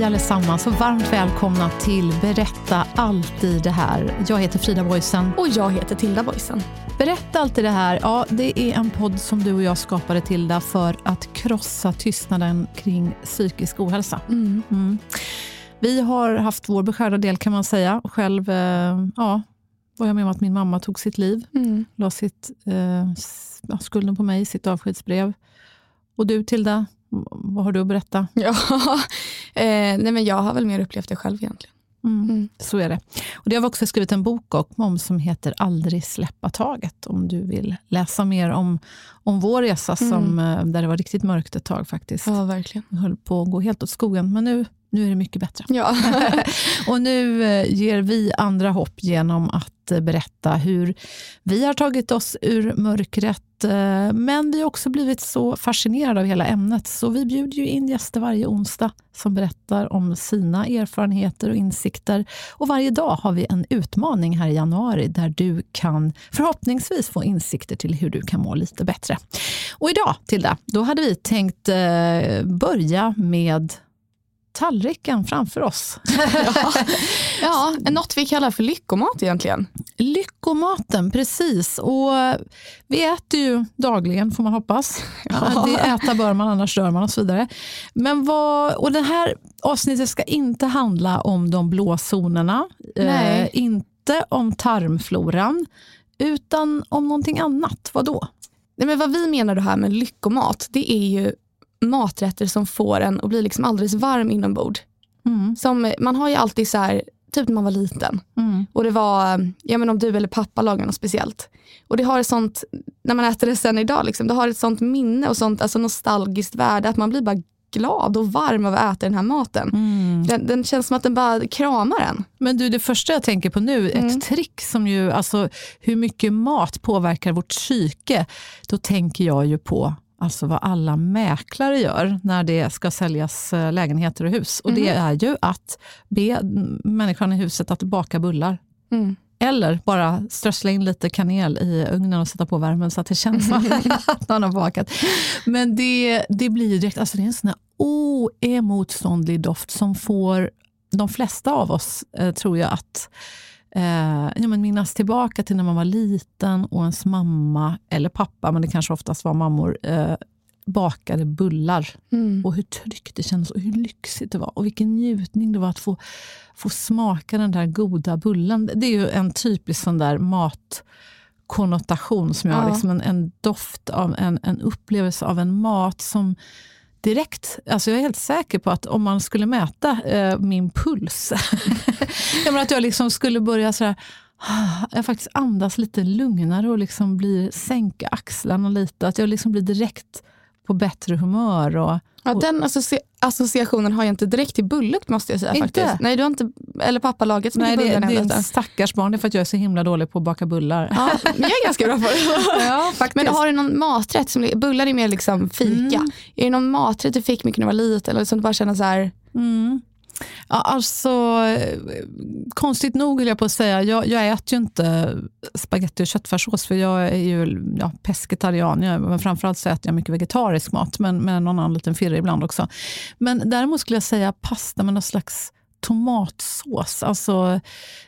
Hej allesammans och varmt välkomna till Berätta alltid det här. Jag heter Frida Boysen. Och jag heter Tilda Boysen. Berätta alltid det här. Ja, det är en podd som du och jag skapade Tilda för att krossa tystnaden kring psykisk ohälsa. Mm. Mm. Vi har haft vår beskärda del kan man säga. Själv eh, ja, var jag med om att min mamma tog sitt liv. Mm. La sitt, eh, skulden på mig, sitt avskedsbrev. Och du Tilda, vad har du att berätta? Ja, eh, nej men jag har väl mer upplevt det själv egentligen. Mm. Mm. Så är det. Och det har vi också skrivit en bok om som heter Aldrig släppa taget. Om du vill läsa mer om, om vår resa, som, eh, där det var riktigt mörkt ett tag faktiskt. Ja, verkligen. Det höll på att gå helt åt skogen, men nu, nu är det mycket bättre. Ja. Och nu eh, ger vi andra hopp genom att eh, berätta hur vi har tagit oss ur mörkret. eh, Men vi har också blivit så fascinerade av hela ämnet, så vi bjuder ju in gäster varje onsdag som berättar om sina erfarenheter och insikter. Och varje dag har vi en utmaning här i januari där du kan förhoppningsvis få insikter till hur du kan må lite bättre. Och idag, Tilda, då hade vi tänkt börja med tallriken framför oss. ja, något vi kallar för lyckomat egentligen. Lyckomaten, precis. Och vi äter ju dagligen, får man hoppas. Ja. Det äta bör man, annars dör man och så vidare. Men vad, och det här avsnittet ska inte handla om de blå zonerna, eh, inte om tarmfloran, utan om någonting annat. Vad då? Nej, men vad vi menar då här med lyckomat, det är ju maträtter som får en att bli liksom alldeles varm inombords. Mm. Som, man har ju alltid så här, typ när man var liten. Mm. Och det var, ja men om du eller pappa lagar något speciellt. Och det har ett sånt, när man äter det sen idag, liksom, det har ett sånt minne och sånt alltså nostalgiskt värde att man blir bara glad och varm av att äta den här maten. Mm. Den, den känns som att den bara kramar en. Men du, det första jag tänker på nu, Mm. ett trick som ju, alltså hur mycket mat påverkar vårt psyke. Då tänker jag ju på alltså vad alla mäklare gör när det ska säljas eh, lägenheter och hus. Och det Mm. är ju att be mm, människan i huset att baka bullar. Mm. Eller bara strössla in lite kanel i ugnen och sätta på värmen så att det känns som att någon har bakat. Men det, det blir direkt, alltså det är en sån här oemotståndlig doft som får de flesta av oss, eh, tror jag, att eh, ja, men minnas tillbaka till när man var liten och ens mamma, eller pappa, men det kanske oftast var mammor, eh, bakade bullar. Mm. Och hur tryggt det kändes och hur lyxigt det var. Och vilken njutning det var att få, få smaka den där goda bullen. Det är ju en typisk sån där matkonnotation som jag har. Ja. Liksom en, en doft av en, en upplevelse av en mat som direkt, alltså jag är helt säker på att om man skulle mäta eh, min puls, jag menar att jag liksom skulle börja sådär, ah, jag faktiskt andas lite lugnare och liksom blir, sänka axlarna lite. Att jag liksom blir direkt på bättre humör. Och, Ja, den associ- associationen har jag inte direkt till bullukt måste jag säga. Inte? faktiskt. Nej, du har inte, eller pappa lagat så Nej, det, bullar det är en stackars barn. Det är för att jag är så himla dålig på att baka bullar. Ja, men jag är ganska bra på det. Ja, faktiskt. Men har du någon maträtt, som, bullar är mer liksom fika. Mm. Är det någon maträtt du fick mycket när du var liten eller som du bara känner så här, Mm. Ja, alltså, konstigt nog vill jag på att säga, jag, jag äter ju inte spagetti och köttfärssås för jag är ju ja, pescetarian, jag, men framförallt så äter jag mycket vegetarisk mat, men med någon annan liten firre ibland också. Men däremot skulle jag säga pasta med någon slags tomatsås. Alltså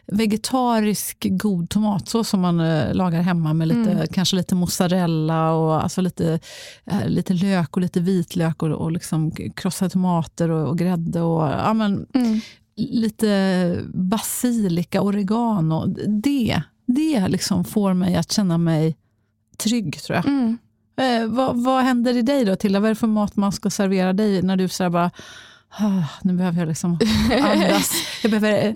vegetarisk god tomatsås som man eh, lagar hemma med lite, Mm. kanske lite mozzarella och alltså lite, eh, lite lök och lite vitlök och, och liksom krossade tomater och, och grädde och ja, men, Mm. lite basilika, oregano. Det, det liksom får mig att känna mig trygg tror jag. Mm. Eh, vad, vad händer i dig då Tilda? Vad är det för mat man ska servera dig när du så bara, nu behöver jag liksom andas. jag behöver eh,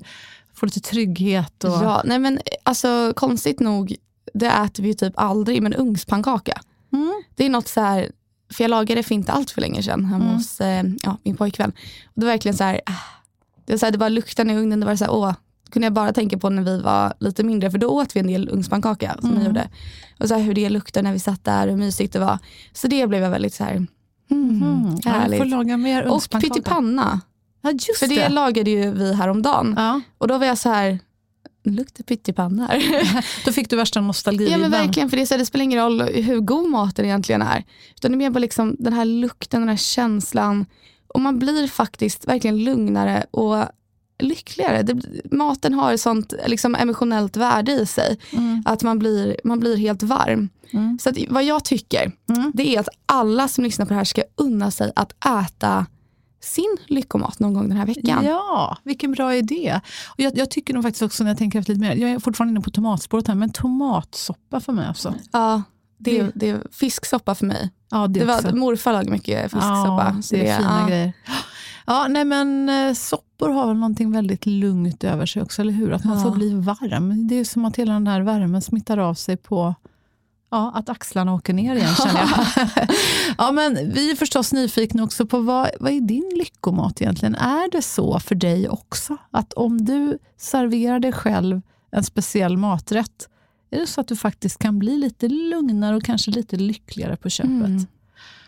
få lite trygghet. Och, Ja, nej men alltså konstigt nog, det äter vi typ aldrig, men ugnspannkaka. Mm. Det är något så här, för jag lagade det för inte allt för länge sedan hemma Mm. hos eh, ja, min pojkvän. Och det var verkligen så här, ah, det, var så här, det bara luktade i ugnen, det var så här, åh, kunde jag bara tänka på när vi var lite mindre, för då åt vi en del ugnspannkaka som Mm. vi gjorde. Och så här, hur det luktade när vi satt där, hur mysigt det var. Så det blev jag väldigt så här, mm, Mm. Ja, jag får laga mer och pyttipanna, Ja, just för det, det. lagade ju vi häromdagen. Ja, Och då var jag så här, luktar pyttipanna här. då fick du värsta nostalgi. Ja men verkligen, för det, är så det spelar ingen roll hur god maten egentligen är. Utan det är mer bara liksom den här lukten, den här känslan. Och man blir faktiskt verkligen lugnare och lyckligare. Det, maten har ett sånt liksom, emotionellt värde i sig. Mm. Att man blir, man blir helt varm. Mm. Så att, vad jag tycker, Mm. det är att alla som lyssnar på det här ska unna sig att äta sin lyckomat någon gång den här veckan. Ja, vilken bra idé. Och jag, jag tycker nog faktiskt också när jag tänker efter lite mer, jag är fortfarande inne på tomatspåret här, men tomatsoppa för mig alltså. Ja, det, är, Det- det är fisksoppa för mig. Ja, det, Det var, morfar lagar mycket fisksoppa. Ja, så det är fina ja. grejer. Ja, nej men eh, soppor har väl någonting väldigt lugnt över sig också, eller hur? Att man Ja. får bli varm. Det är som att hela den här värmen smittar av sig på ja, att axlarna åker ner igen känner jag. ja, men vi är förstås nyfikna också på vad, vad är din lyckomat egentligen? Är det så för dig också att om du serverar dig själv en speciell maträtt, är det så att du faktiskt kan bli lite lugnare och kanske lite lyckligare på köpet? Mm.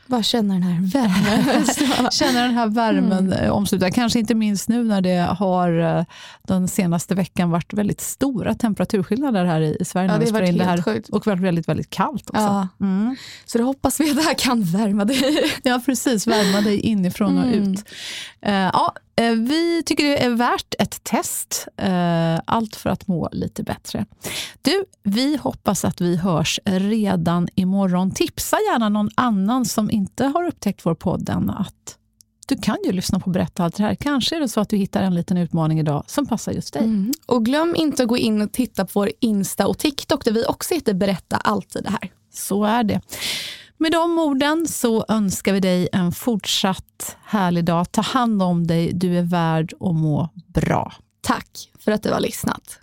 Bara känna den här värmen. Känner den här värmen mm. omslutad. Kanske inte minst nu när det har eh, den senaste veckan varit väldigt stora temperaturskillnader här i, Sverige. Ja, det har varit helt här. sjukt. Och varit väldigt, väldigt kallt också. Ja. Mm. Så det hoppas vi att det här kan värma dig. Ja, precis. Värma dig inifrån och Mm. ut. Eh, ja, eh, vi tycker det är värt ett test. Eh, allt för att må lite bättre. Du, vi hoppas att vi hörs redan imorgon. Tipsa gärna någon annan som inte har upptäckt vår podd än att du kan ju lyssna på Berätta allt det här. Kanske är det så att du hittar en liten utmaning idag som passar just dig. Mm. Och glöm inte att gå in och titta på vår Insta och TikTok där vi också heter Berätta alltid det här. Så är det. Med de orden så önskar vi dig en fortsatt härlig dag. Ta hand om dig. Du är värd att må bra. Tack för att du har lyssnat.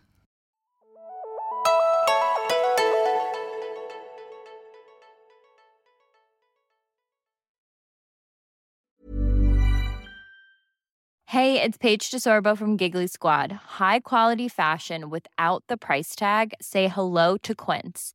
Hey, it's Paige DeSorbo from Giggly Squad. High quality fashion without the price tag. Say hello to Quince.